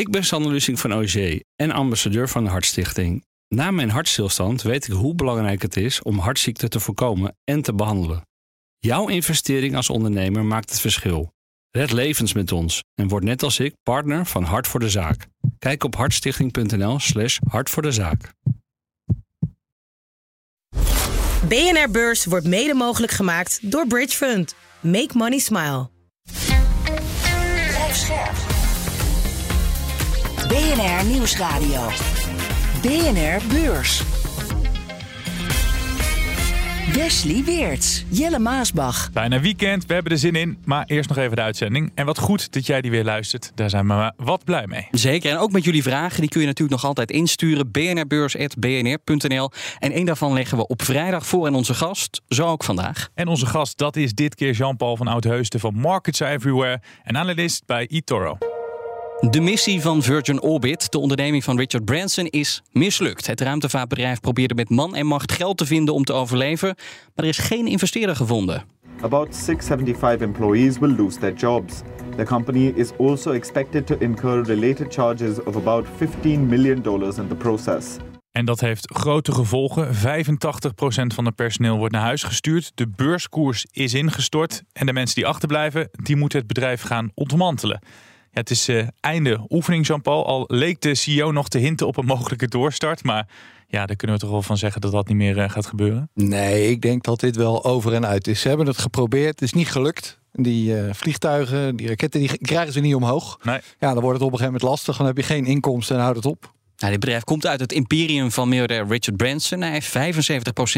Ik ben Sander Lussing van OG en ambassadeur van de Hartstichting. Na mijn hartstilstand weet ik hoe belangrijk het is om hartziekten te voorkomen en te behandelen. Jouw investering als ondernemer maakt het verschil. Red levens met ons en word net als ik partner van Hart voor de Zaak. Kijk op hartstichting.nl/slash hart voor de zaak. BNR Beurs wordt mede mogelijk gemaakt door Bridge Fund. Make money smile. BNR Nieuwsradio. BNR Beurs. Wesley Weerts, Jelle Maasbach. Bijna weekend, we hebben er zin in. Maar eerst nog even de uitzending. En wat goed dat jij die weer luistert. Daar zijn we maar wat blij mee. Zeker, en ook met jullie vragen. Die kun je natuurlijk nog altijd insturen. bnrbeurs.bnr.nl En één daarvan leggen we op vrijdag voor aan onze gast. Zo ook vandaag. En onze gast, dat is dit keer Jean-Paul van Oudheusden van Markets Everywhere. En analist bij eToro. De missie van Virgin Orbit, de onderneming van Richard Branson, is mislukt. Het ruimtevaartbedrijf probeerde met man en macht geld te vinden om te overleven, maar er is geen investeerder gevonden. About 675 employees will lose their jobs. The company is also expected to incur related charges of about 15 million dollars in the process. En dat heeft grote gevolgen. 85% van het personeel wordt naar huis gestuurd. De beurskoers is ingestort. En de mensen die achterblijven, die moeten het bedrijf gaan ontmantelen. Ja, het is uh, einde oefening, Jean-Paul. Al leek de CEO nog te hinten op een mogelijke doorstart. Maar ja, daar kunnen we toch wel van zeggen dat dat niet meer uh, gaat gebeuren? Nee, ik denk dat dit wel over en uit is. Ze hebben het geprobeerd, het is niet gelukt. Die uh, vliegtuigen, die raketten, die krijgen ze niet omhoog. Nee. Ja, dan wordt het op een gegeven moment lastig. Dan heb je geen inkomsten en houdt het op. Nou, dit bedrijf komt uit het imperium van miljardair Richard Branson. Hij heeft 75%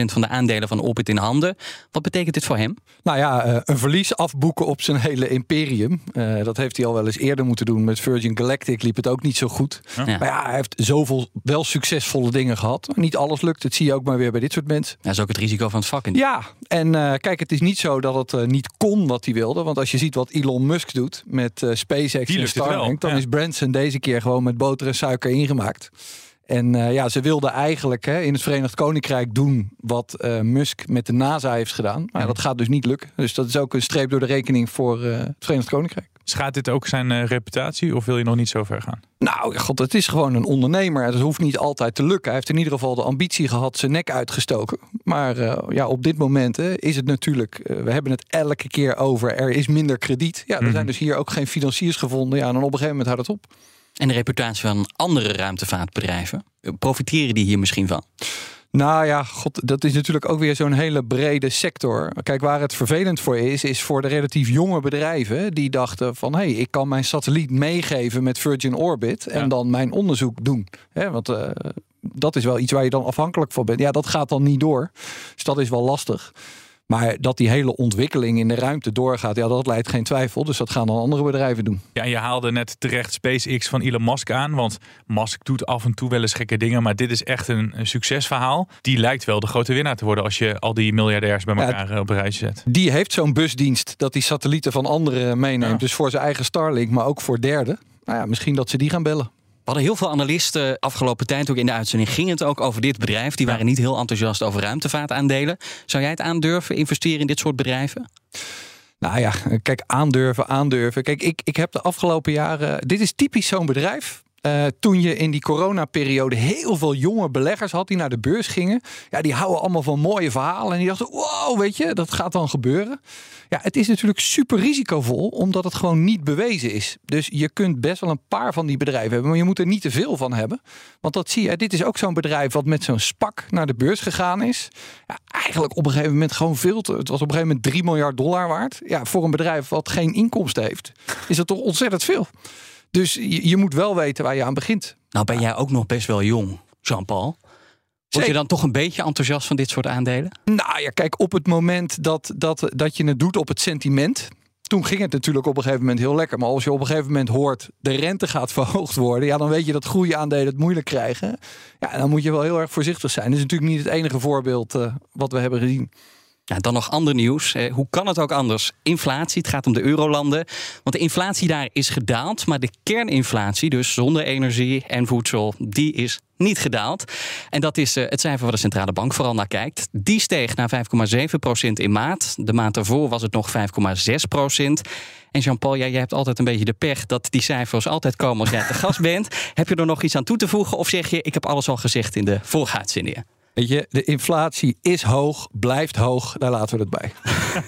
van de aandelen van Orbit in handen. Wat betekent dit voor hem? Nou ja, een verlies afboeken op zijn hele imperium. Uh, dat heeft hij al wel eens eerder moeten doen. Met Virgin Galactic liep het ook niet zo goed. Ja. Maar ja, hij heeft zoveel wel succesvolle dingen gehad. Niet alles lukt. Dat zie je ook maar weer bij dit soort mensen. Dat is ook het risico van het vak. In. Ja, en uh, kijk, het is niet zo dat het uh, niet kon wat hij wilde. Want als je ziet wat Elon Musk doet met SpaceX en Starlink... dan ja. is Branson deze keer gewoon met boter en suiker ingemaakt. En uh, ja, ze wilden eigenlijk hè, in het Verenigd Koninkrijk doen wat uh, Musk met de NASA heeft gedaan. Maar ja, dat gaat dus niet lukken. Dus dat is ook een streep door de rekening voor uh, het Verenigd Koninkrijk. Schaadt dit ook zijn reputatie of wil je nog niet zo ver gaan? Nou, god, het is gewoon een ondernemer. Het hoeft niet altijd te lukken. Hij heeft in ieder geval de ambitie gehad, zijn nek uitgestoken. Maar ja, op dit moment is het natuurlijk, we hebben het elke keer over, er is minder krediet. Ja, er zijn dus hier ook geen financiers gevonden. Ja, en dan op een gegeven moment houdt het op. En de reputatie van andere ruimtevaartbedrijven, profiteren die hier misschien van? Nou ja, god, dat is natuurlijk ook weer zo'n hele brede sector. Kijk, waar het vervelend voor is, is voor de relatief jonge bedrijven die dachten van hé, hey, ik kan mijn satelliet meegeven met Virgin Orbit en ja. dan mijn onderzoek doen. He, want uh, dat is wel iets waar je dan afhankelijk van bent. Ja, dat gaat dan niet door. Dus dat is wel lastig. Maar dat die hele ontwikkeling in de ruimte doorgaat, ja, dat leidt geen twijfel. Dus dat gaan dan andere bedrijven doen. Ja, en je haalde net terecht SpaceX van Elon Musk aan. Want Musk doet af en toe wel eens gekke dingen. Maar dit is echt een, een succesverhaal. Die lijkt wel de grote winnaar te worden als je al die miljardairs bij elkaar ja, op een rijtje zet. Die heeft zo'n busdienst dat die satellieten van anderen meeneemt. Ja. Dus voor zijn eigen Starlink, maar ook voor derden. Nou ja, misschien dat ze die gaan bellen. We hadden heel veel analisten afgelopen tijd ook in de uitzending. Ging het ook over dit bedrijf? Die waren niet heel enthousiast over ruimtevaartaandelen. Zou jij het aandurven, investeren in dit soort bedrijven? Nou ja, kijk, aandurven, aandurven. Kijk, ik, ik heb de afgelopen jaren. Dit is typisch zo'n bedrijf. Uh, toen je in die coronaperiode heel veel jonge beleggers had die naar de beurs gingen. Ja, die houden allemaal van mooie verhalen. En die dachten, wow, weet je, dat gaat dan gebeuren. Ja, het is natuurlijk super risicovol, omdat het gewoon niet bewezen is. Dus je kunt best wel een paar van die bedrijven hebben, maar je moet er niet te veel van hebben. Want dat zie je, dit is ook zo'n bedrijf wat met zo'n spak naar de beurs gegaan is. Ja, eigenlijk op een gegeven moment gewoon veel te. Het was op een gegeven moment 3 miljard dollar waard. Ja, voor een bedrijf wat geen inkomsten heeft, is dat toch ontzettend veel. Dus je, je, moet wel weten waar je aan begint. Nou ben jij ook nog best wel jong, Jean-Paul. Word je dan toch een beetje enthousiast van dit soort aandelen? Nou ja, kijk, op het moment dat, dat, dat je het doet op het sentiment. Toen ging het natuurlijk op een gegeven moment heel lekker. Maar als je op een gegeven moment hoort de rente gaat verhoogd worden. Ja, dan weet je dat groeiaandelen het moeilijk krijgen. Ja, dan moet je wel heel erg voorzichtig zijn. Dat is natuurlijk niet het enige voorbeeld uh, wat we hebben gezien. Ja, dan nog ander nieuws. Eh, hoe kan het ook anders? Inflatie, het gaat om de eurolanden. Want de inflatie daar is gedaald. Maar de kerninflatie, dus zonder energie en voedsel, die is niet gedaald. En dat is het cijfer waar de centrale bank vooral naar kijkt. Die steeg naar 5,7% in maart. De maand ervoor was het nog 5,6% En Jean-Paul, jij, jij hebt altijd een beetje de pech dat die cijfers altijd komen als jij te gast bent. Heb je er nog iets aan toe te voegen? Of zeg je, ik heb alles al gezegd in de vorige uitzendingen? Weet je, de inflatie is hoog, blijft hoog. Daar laten we het bij.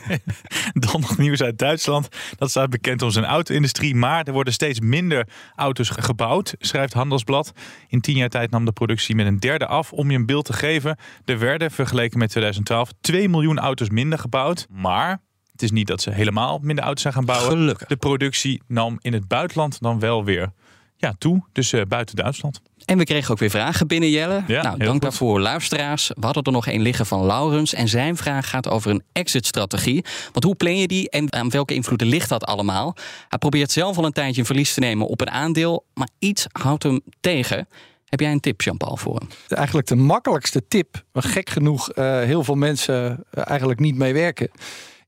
Dan nog nieuws uit Duitsland. Dat staat bekend om zijn auto-industrie. Maar er worden steeds minder auto's gebouwd, schrijft Handelsblad. In tien jaar tijd nam de productie met een derde af. Om je een beeld te geven, er werden vergeleken met 2012 2 miljoen auto's minder gebouwd. Maar het is niet dat ze helemaal minder auto's zijn gaan bouwen. Gelukkig. De productie nam in het buitenland dan wel weer ja, toe. Dus uh, buiten Duitsland. En we kregen ook weer vragen binnen, Jelle. Ja, nou, dank goed. daarvoor, luisteraars. We hadden er nog één liggen van Laurens. En zijn vraag gaat over een exit-strategie. Want hoe plan je die en aan welke invloeden ligt dat allemaal? Hij probeert zelf al een tijdje een verlies te nemen op een aandeel. Maar iets houdt hem tegen. Heb jij een tip, Jean-Paul, voor hem? Eigenlijk de makkelijkste tip, waar gek genoeg eh, heel veel mensen eh, eigenlijk niet mee werken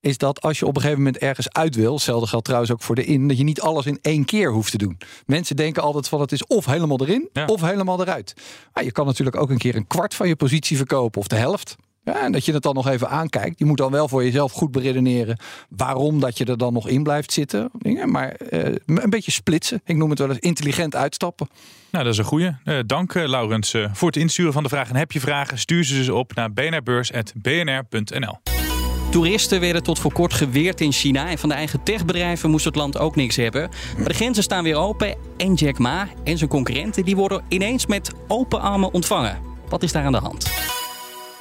is dat als je op een gegeven moment ergens uit wil, hetzelfde geldt trouwens ook voor de in, dat je niet alles in één keer hoeft te doen. Mensen denken altijd van het is of helemaal erin Ja. of helemaal eruit. Maar je kan natuurlijk ook een keer een kwart van je positie verkopen of de helft. Ja, en dat je het dan nog even aankijkt. Je moet dan wel voor jezelf goed beredeneren waarom dat je er dan nog in blijft zitten. Dingen, Maar eh, een beetje splitsen. Ik noem het wel eens intelligent uitstappen. Nou, dat is een goeie. Eh, dank, eh, Laurens, voor het insturen van de vragen. En heb je vragen, stuur ze dus op naar bnrbeurs.bnr.nl. Toeristen werden tot voor kort geweerd in China. En van de eigen techbedrijven moest het land ook niks hebben. Maar de grenzen staan weer open. En Jack Ma en zijn concurrenten die worden ineens met open armen ontvangen. Wat is daar aan de hand?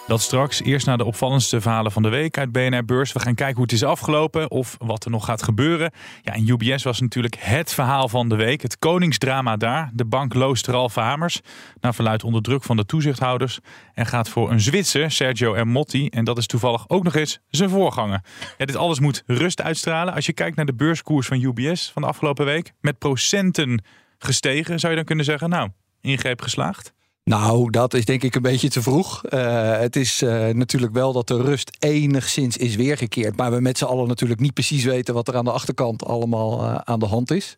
Dat straks. Eerst naar de opvallendste verhalen van de week uit BNR Beurs. We gaan kijken hoe het is afgelopen of wat er nog gaat gebeuren. Ja, en UBS was natuurlijk het verhaal van de week. Het koningsdrama daar. De bank loost Ralph Hamers. Naar verluidt onder druk van de toezichthouders. En gaat voor een Zwitser, Sergio Ermotti. En dat is toevallig ook nog eens zijn voorganger. Ja, dit alles moet rust uitstralen. Als je kijkt naar de beurskoers van UBS van de afgelopen week. Met procenten gestegen, zou je dan kunnen zeggen. Nou, ingreep geslaagd. Nou, dat is denk ik een beetje te vroeg. Uh, het is uh, natuurlijk wel dat de rust enigszins is weergekeerd. Maar we met z'n allen natuurlijk niet precies weten wat er aan de achterkant allemaal uh, aan de hand is.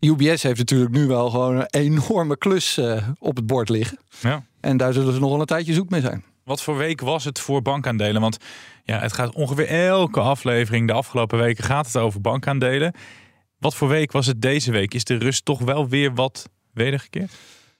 UBS heeft natuurlijk nu wel gewoon een enorme klus op het bord liggen. Ja. En daar zullen ze nog wel een tijdje zoek mee zijn. Wat voor week was het voor bankaandelen? Want ja, het gaat ongeveer elke aflevering de afgelopen weken gaat het over bankaandelen. Wat voor week was het deze week? Is de rust toch wel weer wat wedergekeerd?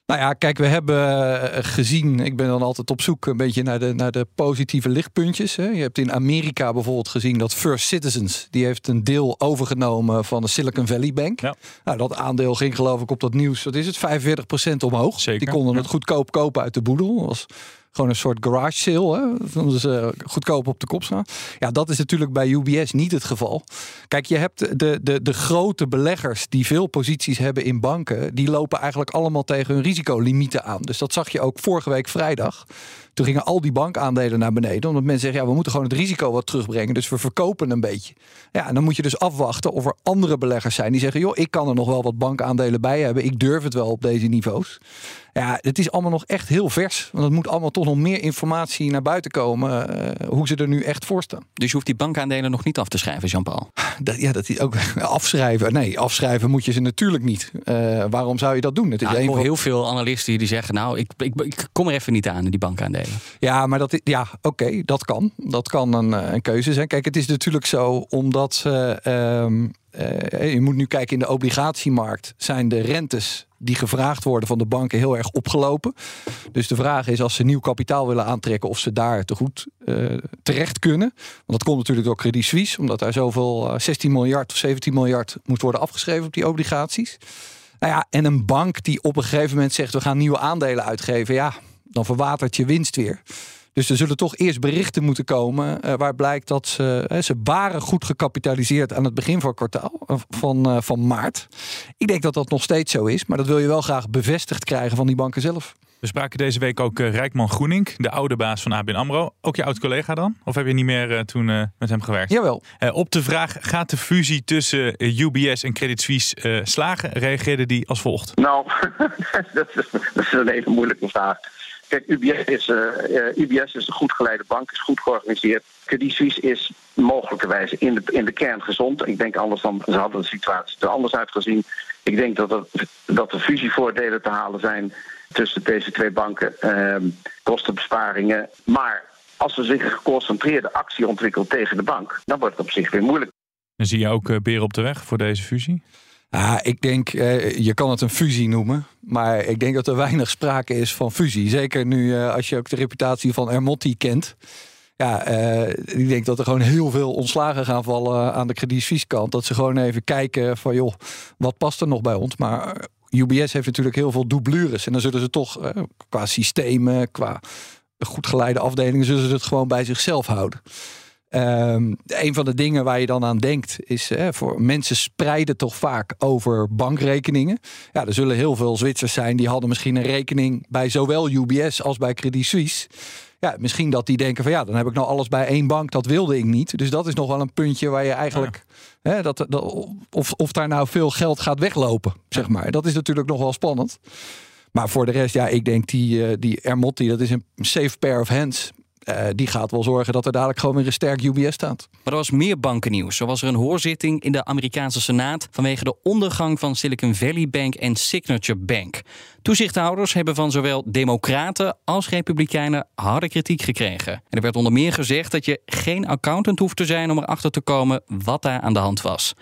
Nou ja, kijk, we hebben gezien, ik ben dan altijd op zoek een beetje naar de, naar de positieve lichtpuntjes. Hè. Je hebt in Amerika bijvoorbeeld gezien dat First Citizens, die heeft een deel overgenomen van de Silicon Valley Bank. Ja. Nou, dat aandeel ging geloof ik op dat nieuws, wat is het, 45% omhoog. Zeker, die konden ja. het goedkoop kopen uit de boedel. Dat was gewoon een soort garage sale. Hè? Vonden ze goedkoop op de kop staan. Ja, dat is natuurlijk bij UBS niet het geval. Kijk, je hebt de, de, de grote beleggers die veel posities hebben in banken. Die lopen eigenlijk allemaal tegen hun risicolimieten aan. Dus dat zag je ook vorige week vrijdag. Toen gingen al die bankaandelen naar beneden. Omdat mensen zeggen, ja, we moeten gewoon het risico wat terugbrengen. Dus we verkopen een beetje. Ja, en dan moet je dus afwachten of er andere beleggers zijn die zeggen... joh, ik kan er nog wel wat bankaandelen bij hebben. Ik durf het wel op deze niveaus. Ja, het is allemaal nog echt heel vers. Want het moet allemaal toch nog meer informatie naar buiten komen... Uh, hoe ze er nu echt voor staan. Dus je hoeft die bankaandelen nog niet af te schrijven, Jean-Paul? Dat, ja, dat is ook afschrijven. Nee, afschrijven moet je ze natuurlijk niet. Uh, waarom zou je dat doen? Het is nou, ik hoor heel veel analisten die zeggen... nou, ik, ik, ik kom er even niet aan, die bankaandelen. Ja, maar dat, ja, oké, dat kan. Dat kan een, eh, een keuze zijn. Kijk, het is natuurlijk zo omdat ze. Uh, uh, je moet nu kijken in de obligatiemarkt. Zijn de rentes die gevraagd worden van de banken heel erg opgelopen. Dus de vraag is als ze nieuw kapitaal willen aantrekken... of ze daar te goed uh, terecht kunnen. Want dat komt natuurlijk door Credit Suisse... omdat daar zoveel uh, 16 miljard of 17 miljard moet worden afgeschreven op die obligaties. Nou ja, en een bank die op een gegeven moment zegt... we gaan nieuwe aandelen uitgeven... ja, dan verwatert je winst weer. Dus er zullen toch eerst berichten moeten komen uh, waar blijkt dat ze, uh, ze waren goed gecapitaliseerd aan het begin van het kwartaal uh, van, van maart. Ik denk dat dat nog steeds zo is, maar dat wil je wel graag bevestigd krijgen van die banken zelf. We spraken deze week ook Rijkman Groening, de oude baas van ABN AMRO. Ook je oud-collega dan? Of heb je niet meer toen met hem gewerkt? Jawel. op de vraag, gaat de fusie tussen UBS en Credit Suisse slagen? Reageerde die als volgt. Nou, dat, is, dat is een hele moeilijke vraag. Kijk, UBS is, uh, UBS is een goed geleide bank, is goed georganiseerd. Credit Suisse is mogelijkerwijs in de, in de kern gezond. Ik denk anders dan ze hadden de situatie er anders uitgezien. Ik denk dat, dat er fusievoordelen te halen zijn. tussen deze twee banken, ehm, kostenbesparingen. Maar als er zich geconcentreerde actie ontwikkelt tegen de bank, dan wordt het op zich weer moeilijk. En zie je ook uh, beren op de weg voor deze fusie? Ja, ik denk, eh, je kan het een fusie noemen. Maar ik denk dat er weinig sprake is van fusie. Zeker nu uh, als je ook de reputatie van Ermotti kent. Ja, uh, ik denk dat er gewoon heel veel ontslagen gaan vallen aan de Credit kant. Dat ze gewoon even kijken van joh, wat past er nog bij ons? Maar UBS heeft natuurlijk heel veel doublures. En dan zullen ze toch qua systemen, qua goed geleide afdelingen, zullen ze het gewoon bij zichzelf houden. Um, een van de dingen waar je dan aan denkt is hè, voor mensen spreiden toch vaak over bankrekeningen. Ja, er zullen heel veel Zwitsers zijn die hadden misschien een rekening bij zowel UBS als bij Credit Suisse. Ja, misschien dat die denken van ja, dan heb ik nou alles bij één bank. Dat wilde ik niet. Dus dat is nog wel een puntje waar je eigenlijk hè, dat, dat, of, of daar nou veel geld gaat weglopen, zeg maar. Dat is natuurlijk nog wel spannend. Maar voor de rest, ja, ik denk die, uh, die Ermotti, dat is een safe pair of hands. Uh, die gaat wel zorgen dat er dadelijk gewoon weer een sterk UBS staat. Maar er was meer bankennieuws. Zo was er een hoorzitting in de Amerikaanse Senaat vanwege de ondergang van Silicon Valley Bank en Signature Bank. Toezichthouders hebben van zowel Democraten als Republikeinen harde kritiek gekregen. En er werd onder meer gezegd dat je geen accountant hoeft te zijn om erachter te komen wat daar aan de hand was.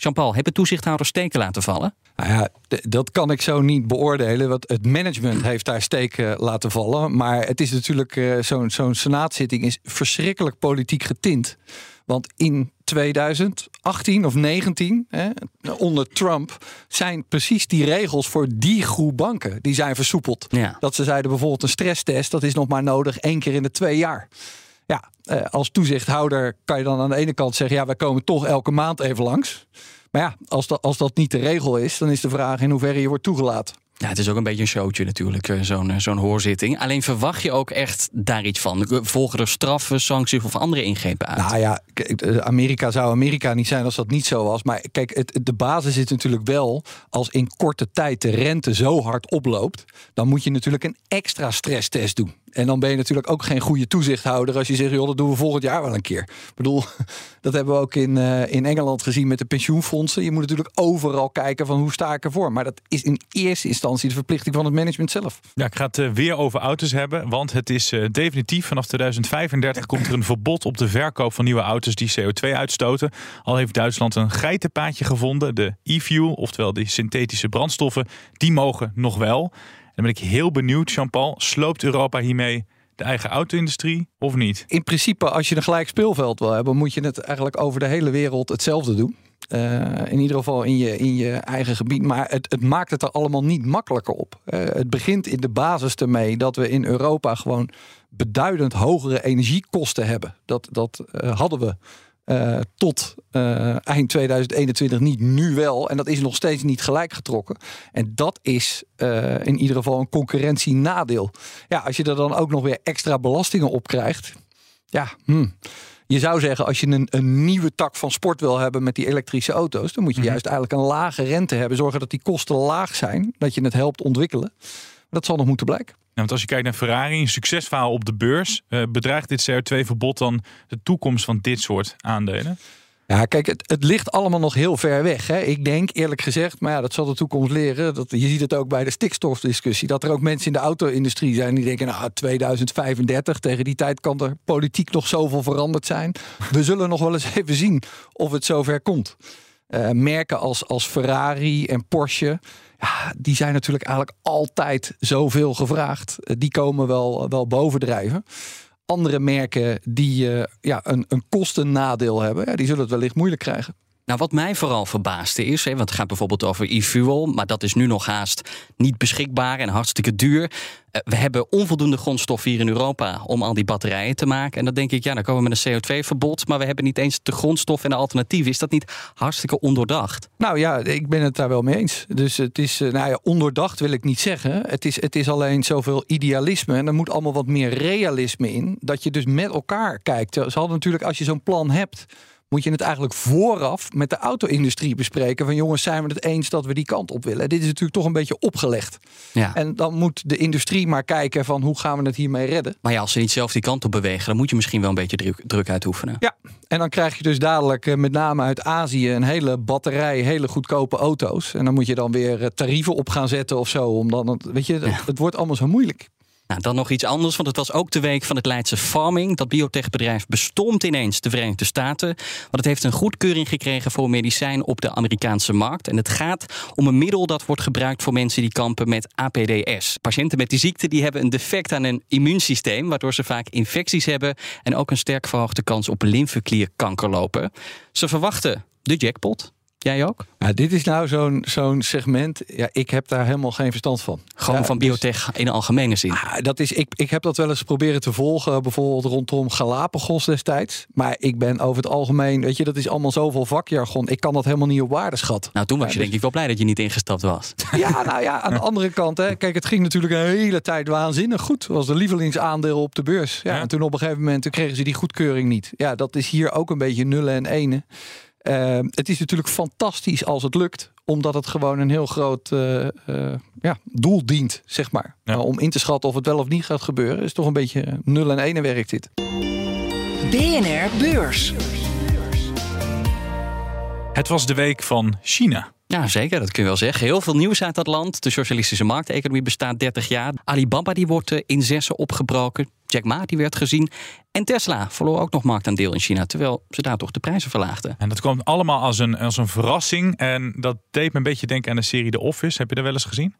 Jean-Paul, hebben toezichthouders steken laten vallen? Nou ja, dat kan ik zo niet beoordelen. Want het management heeft daar steken laten vallen. Maar het is natuurlijk uh, zo'n zo'n senaatzitting is verschrikkelijk politiek getint. Want in 2018 of 19, hè, onder Trump, zijn precies die regels voor die groep banken die zijn versoepeld. Ja. Dat ze zeiden bijvoorbeeld een stresstest, dat is nog maar nodig één keer in de twee jaar. Ja, eh, als toezichthouder kan je dan aan de ene kant zeggen: ja, wij komen toch elke maand even langs. Maar ja, als dat, als dat niet de regel is, dan is de vraag in hoeverre je wordt toegelaten. Ja, het is ook een beetje een showtje natuurlijk, eh, zo'n eh, zo'n hoorzitting. Alleen verwacht je ook echt daar iets van? Volgen er straffen, sancties of andere ingrepen uit? Nou ja, Amerika zou Amerika niet zijn als dat niet zo was. Maar kijk, het, de basis is natuurlijk wel... als in korte tijd de rente zo hard oploopt... dan moet je natuurlijk een extra stresstest doen. En dan ben je natuurlijk ook geen goede toezichthouder als je zegt, joh, dat doen we volgend jaar wel een keer. Ik bedoel, dat hebben we ook in, uh, in Engeland gezien met de pensioenfondsen. Je moet natuurlijk overal kijken van hoe sta ik ervoor. Maar dat is in eerste instantie de verplichting van het management zelf. Ja, ik ga het uh, weer over auto's hebben, want het is uh, definitief. Vanaf 2035 komt er een verbod op de verkoop van nieuwe auto's die CO2 uitstoten. Al heeft Duitsland een geitenpaadje gevonden. De e-fuel, oftewel de synthetische brandstoffen, die mogen nog wel. Dan ben ik heel benieuwd, Jean-Paul. Sloopt Europa hiermee de eigen auto-industrie of niet? In principe, als je een gelijk speelveld wil hebben, moet je het eigenlijk over de hele wereld hetzelfde doen. Uh, in ieder geval in je, in je eigen gebied. Maar het, het maakt het er allemaal niet makkelijker op. Uh, het begint in de basis ermee dat we in Europa gewoon beduidend hogere energiekosten hebben. Dat, dat uh, hadden we uh, tot uh, eind 2021 niet, nu wel. En dat is nog steeds niet gelijk getrokken. En dat is uh, in ieder geval een concurrentienadeel. Ja, als je er dan ook nog weer extra belastingen op krijgt. Ja, hmm. Je zou zeggen, als je een, een, nieuwe tak van sport wil hebben met die elektrische auto's, dan moet je mm -hmm. juist eigenlijk een lage rente hebben. Zorgen dat die kosten laag zijn, dat je het helpt ontwikkelen. Dat zal nog moeten blijken. Ja, want als je kijkt naar Ferrari, een succesverhaal op de beurs, uh, bedreigt dit CO2-verbod dan de toekomst van dit soort aandelen? Ja, kijk, het, het, ligt allemaal nog heel ver weg. Hè. Ik denk eerlijk gezegd, maar ja, dat zal de toekomst leren. Dat, je ziet het ook bij de stikstofdiscussie. Dat er ook mensen in de auto-industrie zijn die denken: nou, 2035, tegen die tijd kan er politiek nog zoveel veranderd zijn. We zullen nog wel eens even zien of het zover komt. Uh, merken als, als Ferrari en Porsche. Ja, die zijn natuurlijk eigenlijk altijd zoveel gevraagd. Uh, die komen wel, wel bovendrijven andere merken die uh, ja, een, een kostennadeel hebben, ja, die zullen het wellicht moeilijk krijgen. Nou, wat mij vooral verbaasde is, hè, want het gaat bijvoorbeeld over e-fuel, maar dat is nu nog haast niet beschikbaar en hartstikke duur. Uh, we hebben onvoldoende grondstof hier in Europa om al die batterijen te maken. En dan denk ik, ja, dan komen we met een CO2-verbod, maar we hebben niet eens de grondstof en de alternatieven. Is dat niet hartstikke ondoordacht? Nou ja, ik ben het daar wel mee eens. Dus het is, uh, nou ja, ondoordacht wil ik niet zeggen. Het is, het is alleen zoveel idealisme en er moet allemaal wat meer realisme in. Dat je dus met elkaar kijkt. Ze hadden natuurlijk, als je zo'n plan hebt moet je het eigenlijk vooraf met de auto-industrie bespreken. Van jongens, zijn we het eens dat we die kant op willen? Dit is natuurlijk toch een beetje opgelegd. Ja. En dan moet de industrie maar kijken van hoe gaan we het hiermee redden. Maar ja, als ze niet zelf die kant op bewegen, dan moet je misschien wel een beetje druk, druk uitoefenen. Ja, en dan krijg je dus dadelijk eh, met name uit Azië een hele batterij, hele goedkope auto's. En dan moet je dan weer eh, tarieven op gaan zetten of zo. Om dan, weet je, het wordt allemaal zo moeilijk. Nou, dan nog iets anders, want het was ook de week van het Leidse Farming. Dat biotechbedrijf bestond ineens de Verenigde Staten. Want het heeft een goedkeuring gekregen voor medicijn op de Amerikaanse markt. En het gaat om een middel dat wordt gebruikt voor mensen die kampen met APDS. Patiënten met die ziekte die hebben een defect aan hun immuunsysteem, waardoor ze vaak infecties hebben en ook een sterk verhoogde kans op lymfeklierkanker lopen. Ze verwachten de jackpot. Jij ook? Dit is nou zo'n zo'n segment. Ja, ik heb daar helemaal geen verstand van. Gewoon Ja, van dus- biotech in de algemene zin. Ah, dat is, ik, ik heb dat wel eens proberen te volgen, bijvoorbeeld rondom Galapagos destijds. Maar ik ben over het algemeen, weet je, dat is allemaal zoveel vakjargon. Ik kan dat helemaal niet op waarde schatten. Nou, toen was Ja, je dus- denk ik wel blij dat je niet ingestapt was. Ja, nou ja, aan de andere kant, hè, kijk, het ging natuurlijk een hele tijd waanzinnig goed. Het was de lievelingsaandeel op de beurs. Ja, Ja. En toen op een gegeven moment toen kregen ze die goedkeuring niet. Ja, dat is hier ook een beetje nullen en enen. Eh, het is natuurlijk fantastisch als het lukt, omdat het gewoon een heel groot eh, eh, ja, doel dient, zeg maar. Ja. Maar om in te schatten of het wel of niet gaat gebeuren, is toch een beetje nul en enen werkt dit. BNR Beurs. Het was de week van China. Ja, zeker, dat kun je wel zeggen. Heel veel nieuws uit dat land. De socialistische markteconomie bestaat 30 jaar. Alibaba die wordt eh, in zessen opgebroken. Jack Ma die werd gezien. En Tesla verloor ook nog marktaandeel in China, terwijl ze daar toch de prijzen verlaagden. En dat kwam allemaal als een, als een verrassing. En dat deed me een beetje denken aan de serie The Office. Heb je dat wel eens gezien?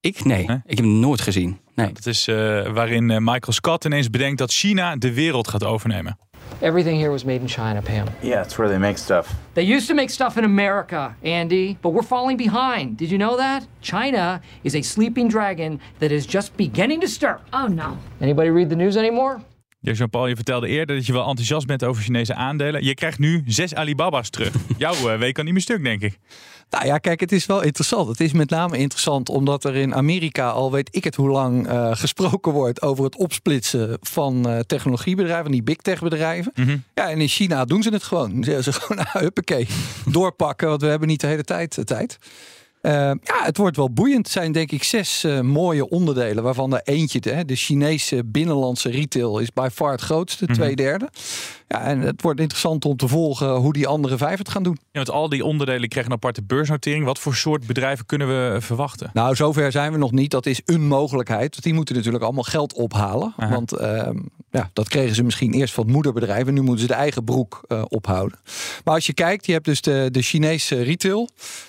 Ik? Nee, Nee? ik heb hem nooit gezien. Nee. Dat is eh, waarin eh, Michael Scott ineens bedenkt dat China de wereld gaat overnemen. Everything here was made in China, Pam. Yeah, it's where they make stuff. They used to make stuff in America, Andy, but we're falling behind. Did you know that? China is a sleeping dragon that is just beginning to stir. Oh no. Anybody read the news anymore? Jean-Paul, je vertelde eerder dat je wel enthousiast bent over Chinese aandelen. Je krijgt nu zes Alibaba's terug. Jouw eh, week kan niet meer stuk, denk ik. Nou ja, kijk, het is wel interessant. Het is met name interessant omdat er in Amerika al weet ik het hoe lang eh, gesproken wordt over het opsplitsen van eh, technologiebedrijven, die big tech bedrijven. Ja, en in China doen ze het gewoon. Ze zeggen ze gewoon, huppakee, doorpakken, want we hebben niet de hele tijd de tijd. Eh, ja, het wordt wel boeiend. Het zijn denk ik zes eh, mooie onderdelen, waarvan er eentje, de, de Chinese binnenlandse retail, is by far het grootste, twee derde. Ja, en het wordt interessant om te volgen hoe die andere vijf het gaan doen. Ja, want al die onderdelen krijgen een aparte beursnotering. Wat voor soort bedrijven kunnen we eh, verwachten? Nou, zover zijn we nog niet. Dat is een mogelijkheid. Want die moeten natuurlijk allemaal geld ophalen. Aha. Want ehm, ja, dat kregen ze misschien eerst van het moederbedrijf. En nu moeten ze de eigen broek ophouden. Maar als je kijkt, je hebt dus de, de Chinese retail.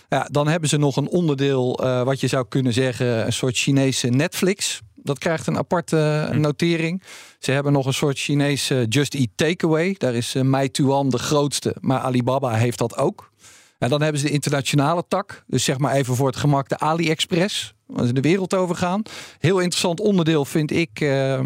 Ja, dan hebben ze nog een onderdeel, eh, wat je zou kunnen zeggen, een soort Chinese Netflix. Dat krijgt een aparte eh, notering. Ze hebben nog een soort Chinese Just Eat Takeaway. Daar is uh, Meituan de grootste. Maar Alibaba heeft dat ook. En dan hebben ze de internationale tak. Dus zeg maar even voor het gemak de AliExpress. De wereld over gaan. Heel interessant onderdeel vind ik uh,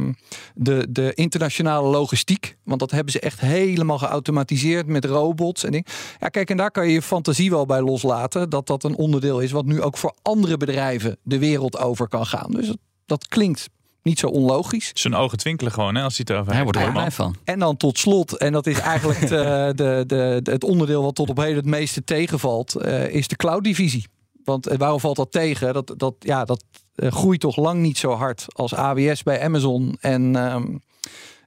de, de internationale logistiek. Want dat hebben ze echt helemaal geautomatiseerd met robots en dingen. Ja, kijk, en daar kan je je fantasie wel bij loslaten. Dat dat een onderdeel is wat nu ook voor andere bedrijven de wereld over kan gaan. Dus dat, dat klinkt niet zo onlogisch. Zijn ogen twinkelen gewoon hè, als hij het erover Hij wordt er van. En dan tot slot, en dat is eigenlijk de, de, de, het onderdeel wat tot op heden het meeste tegenvalt, uh, is de cloud-divisie. Want uh, waarom valt dat tegen? Dat, dat, ja, dat uh, groeit toch lang niet zo hard als AWS bij Amazon en um,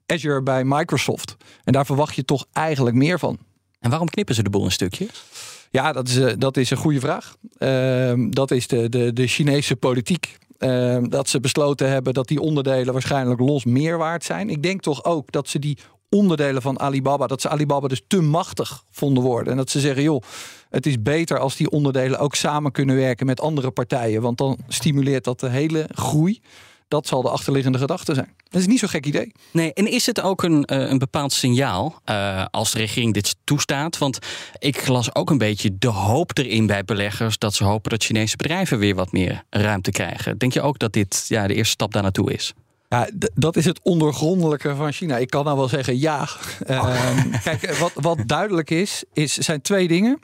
Azure bij Microsoft. En daar verwacht je toch eigenlijk meer van. En waarom knippen ze de boel in stukjes? Ja, dat is, dat is een goede vraag. Uh, dat is de, de, de Chinese politiek. Uh, dat ze besloten hebben dat die onderdelen waarschijnlijk los meer waard zijn. Ik denk toch ook dat ze die onderdelen van Alibaba, dat ze Alibaba dus te machtig vonden worden. En dat ze zeggen, joh, het is beter als die onderdelen ook samen kunnen werken met andere partijen. Want dan stimuleert dat de hele groei. Dat zal de achterliggende gedachte zijn. Dat is niet zo'n gek idee. Nee, en is het ook een, uh, een bepaald signaal uh, als de regering dit toestaat? Want ik las ook een beetje de hoop erin bij beleggers dat ze hopen dat Chinese bedrijven weer wat meer ruimte krijgen. Denk je ook dat dit ja, de eerste stap daar naartoe is? Ja, dat is het ondergrondelijke van China. Ik kan nou wel zeggen ja. Uh, kijk, wat, wat duidelijk is, is, zijn twee dingen.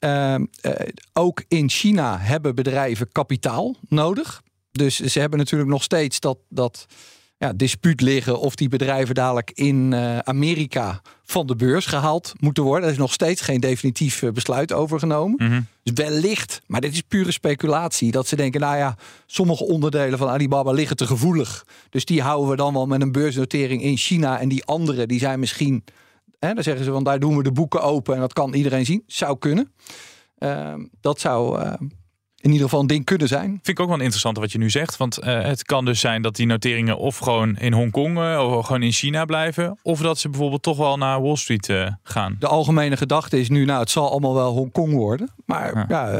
Uh, ook in China hebben bedrijven kapitaal nodig. Dus ze hebben natuurlijk nog steeds dat, dat ja, dispuut liggen of die bedrijven dadelijk in eh, Amerika van de beurs gehaald moeten worden. Er is nog steeds geen definitief eh, besluit over genomen. Mhm. Dus wellicht, maar dit is pure speculatie, dat ze denken, nou ja, sommige onderdelen van Alibaba liggen te gevoelig. Dus die houden we dan wel met een beursnotering in China en die andere, die zijn misschien, hè, dan zeggen ze, van daar doen we de boeken open en dat kan iedereen zien. Zou kunnen. Ehm, dat zou eh, in ieder geval een ding kunnen zijn. Vind ik ook wel interessant wat je nu zegt. Want eh, het kan dus zijn dat die noteringen of gewoon in Hongkong eh, of gewoon in China blijven. Of dat ze bijvoorbeeld toch wel naar Wall Street eh, gaan. De algemene gedachte is nu, nou, het zal allemaal wel Hongkong worden. Maar Ja. ja,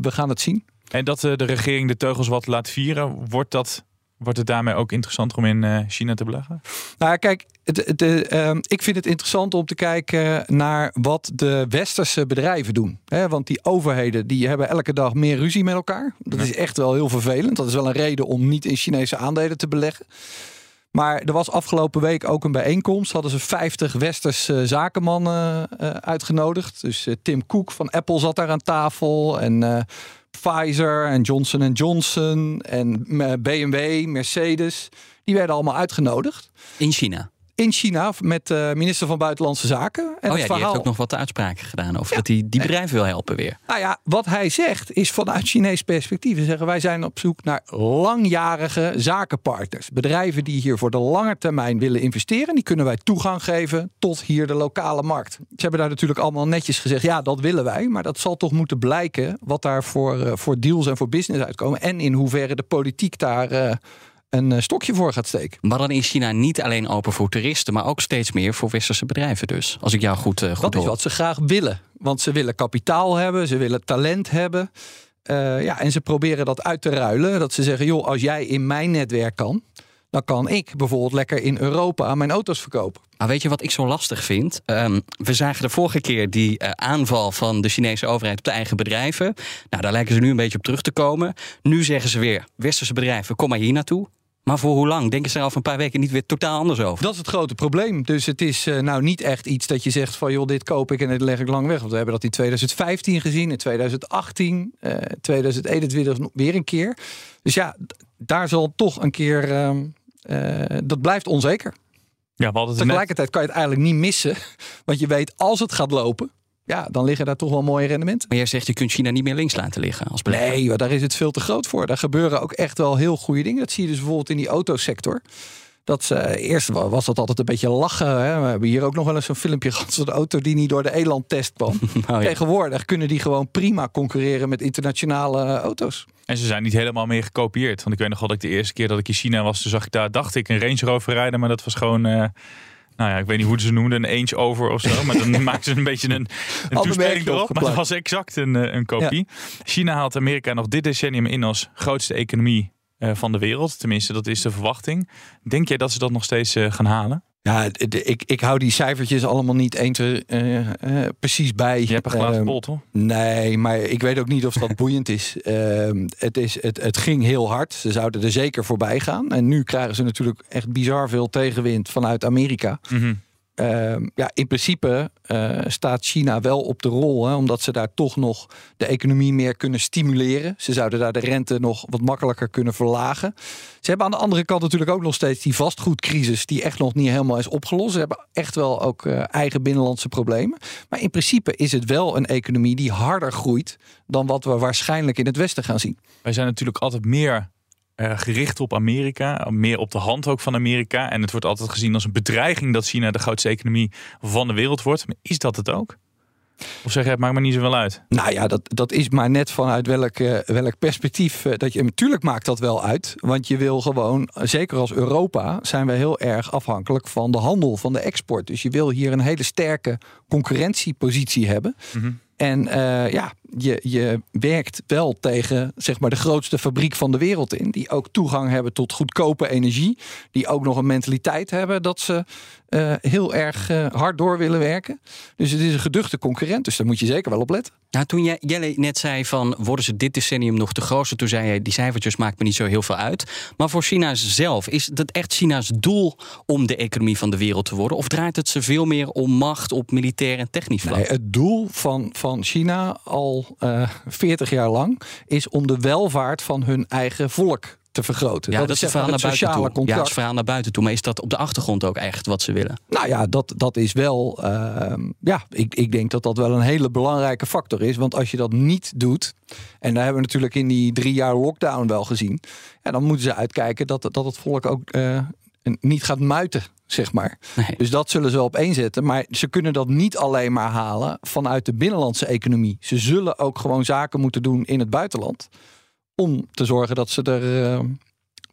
we gaan het zien. En dat de regering de teugels wat laat vieren, wordt, dat, wordt het daarmee ook interessanter om in eh, China te beleggen? Nou, kijk, eh, ehm, ik vind het interessant om te kijken naar wat de westerse bedrijven doen. Hè, want die overheden die hebben elke dag meer ruzie met elkaar. Dat is echt wel heel vervelend. Dat is wel een reden om niet in Chinese aandelen te beleggen. Maar er was afgelopen week ook een bijeenkomst. Hadden ze 50 westerse zakenmannen eh, uitgenodigd. Dus Tim Cook van Apple zat daar aan tafel. En Pfizer en Johnson Johnson en eh, BMW, Mercedes. Die werden allemaal uitgenodigd. In China. In China met de minister van Buitenlandse Zaken. En oh ja, die verhaal, heeft ook nog wat uitspraken gedaan over dat hij die bedrijven wil helpen weer. Nou ja, wat hij zegt is vanuit Chinees perspectief. Ze zeggen wij zijn op zoek naar langjarige zakenpartners. Bedrijven die hier voor de lange termijn willen investeren. Die kunnen wij toegang geven tot hier de lokale markt. Ze hebben daar natuurlijk allemaal netjes gezegd. Ja, dat willen wij. Maar dat zal toch moeten blijken wat daar voor, eh, voor deals en voor business uitkomen. En in hoeverre de politiek daar eh, een eh, stokje voor gaat steken. Maar dan is China niet alleen open voor toeristen, maar ook steeds meer voor westerse bedrijven dus. Als ik jou goed, eh, goed Dat is hoor. wat ze graag willen. Want ze willen kapitaal hebben, ze willen talent hebben. Eh, ja, en ze proberen dat uit te ruilen. Dat ze zeggen, joh, als jij in mijn netwerk kan... dan kan ik bijvoorbeeld lekker in Europa mijn auto's verkopen. Maar weet je wat ik zo lastig vind? Ehm, we zagen de vorige keer die aanval van de Chinese overheid op de eigen bedrijven. Nou, daar lijken ze nu een beetje op terug te komen. Nu zeggen ze weer, westerse bedrijven, kom maar hier naartoe. Maar voor hoe lang? Denken ze er over een paar weken niet weer totaal anders over? Dat is het grote probleem. Dus het is eh, nou niet echt iets dat je zegt van... joh, dit koop ik en dit leg ik lang weg. Want we hebben dat in 2015 gezien, in 2018, eh 2021 nog weer een keer. Dus ja, daar zal toch een keer... ehm, eh, dat blijft onzeker. Ja, er net Tegelijkertijd kan je het eigenlijk niet missen. Want je weet, als het gaat lopen... ja, dan liggen daar toch wel mooie rendementen. Maar jij zegt, je kunt China niet meer links laten liggen als belegger. Nee, maar daar is het veel te groot voor. Daar gebeuren ook echt wel heel goede dingen. Dat zie je dus bijvoorbeeld in die autosector. Dat ze, eerst wa- was dat altijd een beetje lachen. Hè? We hebben hier ook nog wel eens een filmpje gehad. Zo'n auto die niet door de elandtest kwam. Oh ja. Tegenwoordig kunnen die gewoon prima concurreren met internationale eh, auto's. En ze zijn niet helemaal meer gekopieerd. Want ik weet nog wel dat ik de eerste keer dat ik in China was, toen zag ik daar, dacht ik, een Range Rover rijden. Maar dat was gewoon, eh, nou ja, ik weet niet hoe ze noemden, een Inch over of zo. Maar dan maakten ze een beetje een, een toespeling erop. Maar dat was exact een, eh, een kopie. China haalt Amerika nog dit decennium in als grootste economie eh, van de wereld. Tenminste, dat is de verwachting. Denk jij dat ze dat nog steeds eh, gaan halen? Ja, de- ik, ik hou die cijfertjes allemaal niet eens eh, eh, precies bij. Je hebt een glazen Ehm, bol, toch? Nee, maar ik weet ook niet of dat boeiend is. Ehm, het, is het, het ging heel hard. Ze zouden er zeker voorbij gaan. En nu krijgen ze natuurlijk echt bizar veel tegenwind vanuit Amerika. Mhm. Ehm, ja, in principe eh, staat China wel op de rol, hè, omdat ze daar toch nog de economie meer kunnen stimuleren. Ze zouden daar de rente nog wat makkelijker kunnen verlagen. Ze hebben aan de andere kant natuurlijk ook nog steeds die vastgoedcrisis, die echt nog niet helemaal is opgelost. Ze hebben echt wel ook eh, eigen binnenlandse problemen. Maar in principe is het wel een economie die harder groeit dan wat we waarschijnlijk in het Westen gaan zien. Wij zijn natuurlijk altijd meer eh, gericht op Amerika, meer op de hand ook van Amerika. En het wordt altijd gezien als een bedreiging dat China de grootste economie van de wereld wordt. Maar is dat het ook? Of zeg je, het maakt me niet zoveel uit? Nou ja, dat, dat is maar net vanuit welk, welk perspectief eh, dat je. Natuurlijk maakt dat wel uit. Want je wil gewoon, zeker als Europa, zijn we heel erg afhankelijk van de handel, van de export. Dus je wil hier een hele sterke concurrentiepositie hebben. Mhm. En eh, ja, je, je werkt wel tegen zeg maar, de grootste fabriek van de wereld in. Die ook toegang hebben tot goedkope energie. Die ook nog een mentaliteit hebben dat ze eh, heel erg eh, hard door willen werken. Dus het is een geduchte concurrent. Dus daar moet je zeker wel op letten. Nou, toen jij, Jelle net zei van worden ze dit decennium nog de grootste, toen zei je die cijfertjes maakt me niet zo heel veel uit. Maar voor China zelf, is het echt China's doel om de economie van de wereld te worden? Of draait het ze veel meer om macht op militair en technisch vlak? Nee, het doel van, van China al eh 40 jaar lang is om de welvaart van hun eigen volk te vergroten. Ja, dat, is is het verhaal naar buiten sociale toe. Ja, is verhaal naar buiten toe. Maar is dat op de achtergrond ook echt wat ze willen? Nou ja, dat, dat is wel. ehm, ja, ik, ik denk dat dat wel een hele belangrijke factor is. Want als je dat niet doet. En daar hebben we natuurlijk in die drie jaar lockdown wel gezien. Ja, dan moeten ze uitkijken dat, dat het volk ook eh, niet gaat muiten. Zeg maar. Nee. Dus dat zullen ze wel op één zetten. Maar ze kunnen dat niet alleen maar halen vanuit de binnenlandse economie. Ze zullen ook gewoon zaken moeten doen in het buitenland. Om te zorgen dat ze er, eh,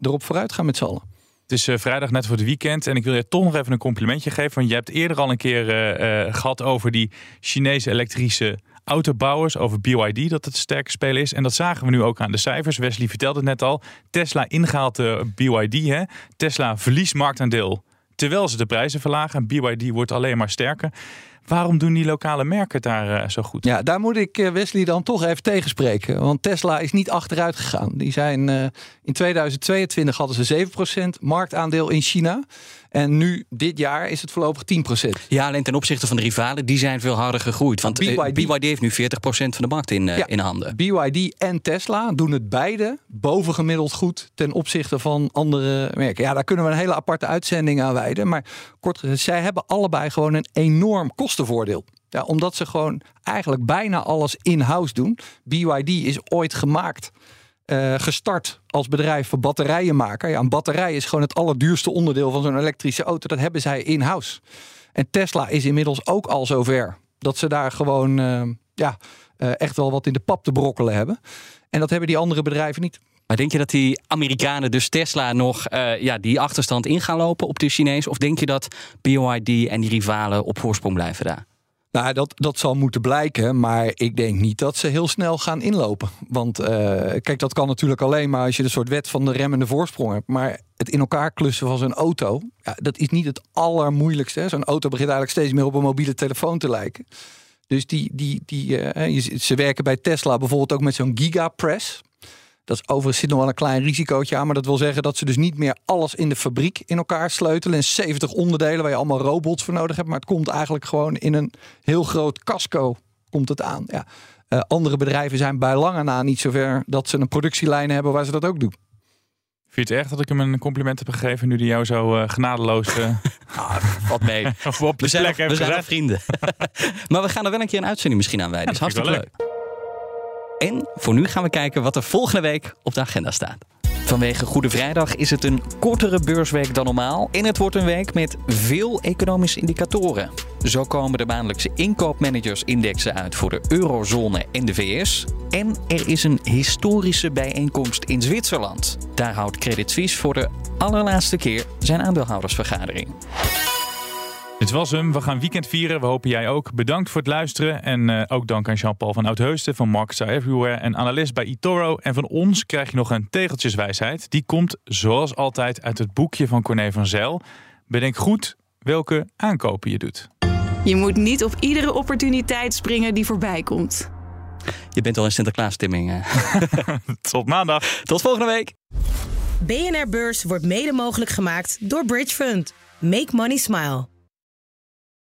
erop vooruit gaan met z'n allen. Het is eh, vrijdag net voor het weekend en ik wil je toch nog even een complimentje geven. Want je hebt eerder al een keer eh, eh, gehad over die Chinese elektrische autobouwers, over BYD, dat het een sterke speler is. En dat zagen we nu ook aan de cijfers. Wesley vertelde het net al. Tesla ingehaald de BYD. Hè? Tesla verliest marktaandeel terwijl ze de prijzen verlagen. En BYD wordt alleen maar sterker. Waarom doen die lokale merken het daar eh, zo goed? Ja, daar moet ik eh, Wesley dan toch even tegenspreken. Want Tesla is niet achteruit gegaan. Die zijn eh, in 2022 hadden ze 7% marktaandeel in China. En nu, dit jaar, is het voorlopig 10%. Ja, alleen ten opzichte van de rivalen, die zijn veel harder gegroeid. Want BYD BYD, heeft nu 40% van de markt in, eh, Ja. in handen. BYD en Tesla doen het beide bovengemiddeld goed ten opzichte van andere merken. Ja, daar kunnen we een hele aparte uitzending aan wijden. Maar kort gezegd, zij hebben allebei gewoon een enorm kostenvoordeel. Ja, omdat ze gewoon eigenlijk bijna alles in-house doen. BYD is ooit gemaakt, eh, gestart als bedrijf voor batterijenmaker. Ja, een batterij is gewoon het allerduurste onderdeel van zo'n elektrische auto. Dat hebben zij in-house. En Tesla is inmiddels ook al zover dat ze daar gewoon eh, ja, eh, echt wel wat in de pap te brokkelen hebben. En dat hebben die andere bedrijven niet. Maar denk je dat die Amerikanen, dus Tesla, nog eh, ja, die achterstand in gaan lopen op de Chinees? Of denk je dat BYD en die rivalen op voorsprong blijven daar? Nou, dat, dat zal moeten blijken, maar ik denk niet dat ze heel snel gaan inlopen. Want eh, kijk, dat kan natuurlijk alleen maar als je de soort wet van de remmende voorsprong hebt. Maar het in elkaar klussen van zo'n auto, ja, dat is niet het allermoeilijkste. Zo'n auto begint eigenlijk steeds meer op een mobiele telefoon te lijken. Dus die, die, die, eh, ze werken bij Tesla bijvoorbeeld ook met zo'n gigapress. Dat is overigens zit nog wel een klein risicootje aan. Maar dat wil zeggen dat ze dus niet meer alles in de fabriek in elkaar sleutelen. In 70 onderdelen waar je allemaal robots voor nodig hebt. Maar het komt eigenlijk gewoon in een heel groot casco komt het aan. Ja. Eh, andere bedrijven zijn bij lange na niet zover dat ze een productielijn hebben waar ze dat ook doen. Vind je het erg dat ik hem een compliment heb gegeven nu die jou zo eh, genadeloos eh, Wat mee. of op de We zijn, plek we zijn vrienden. maar we gaan er wel een keer een uitzending misschien aan wijden. Ja, Dat is hartstikke leuk. En voor nu gaan we kijken wat er volgende week op de agenda staat. Vanwege Goede Vrijdag is het een kortere beursweek dan normaal. En het wordt een week met veel economische indicatoren. Zo komen de maandelijkse inkoopmanagersindexen uit voor de eurozone en de VS. En er is een historische bijeenkomst in Zwitserland. Daar houdt Credit Suisse voor de allerlaatste keer zijn aandeelhoudersvergadering. Dit was hem. We gaan weekend vieren. We hopen jij ook. Bedankt voor het luisteren. En eh, ook dank aan Jean-Paul van Oudheusden van Markets Are Everywhere en analist bij eToro. En van ons krijg je nog een tegeltjeswijsheid. Die komt zoals altijd uit het boekje van Corné van Zijl. Bedenk goed welke aankopen je doet. Je moet niet op iedere opportuniteit springen die voorbij komt. Je bent al in Sinterklaas-stemming. eh. Tot maandag. Tot volgende week. BNR Beurs wordt mede mogelijk gemaakt door Bridge Fund. Make money smile.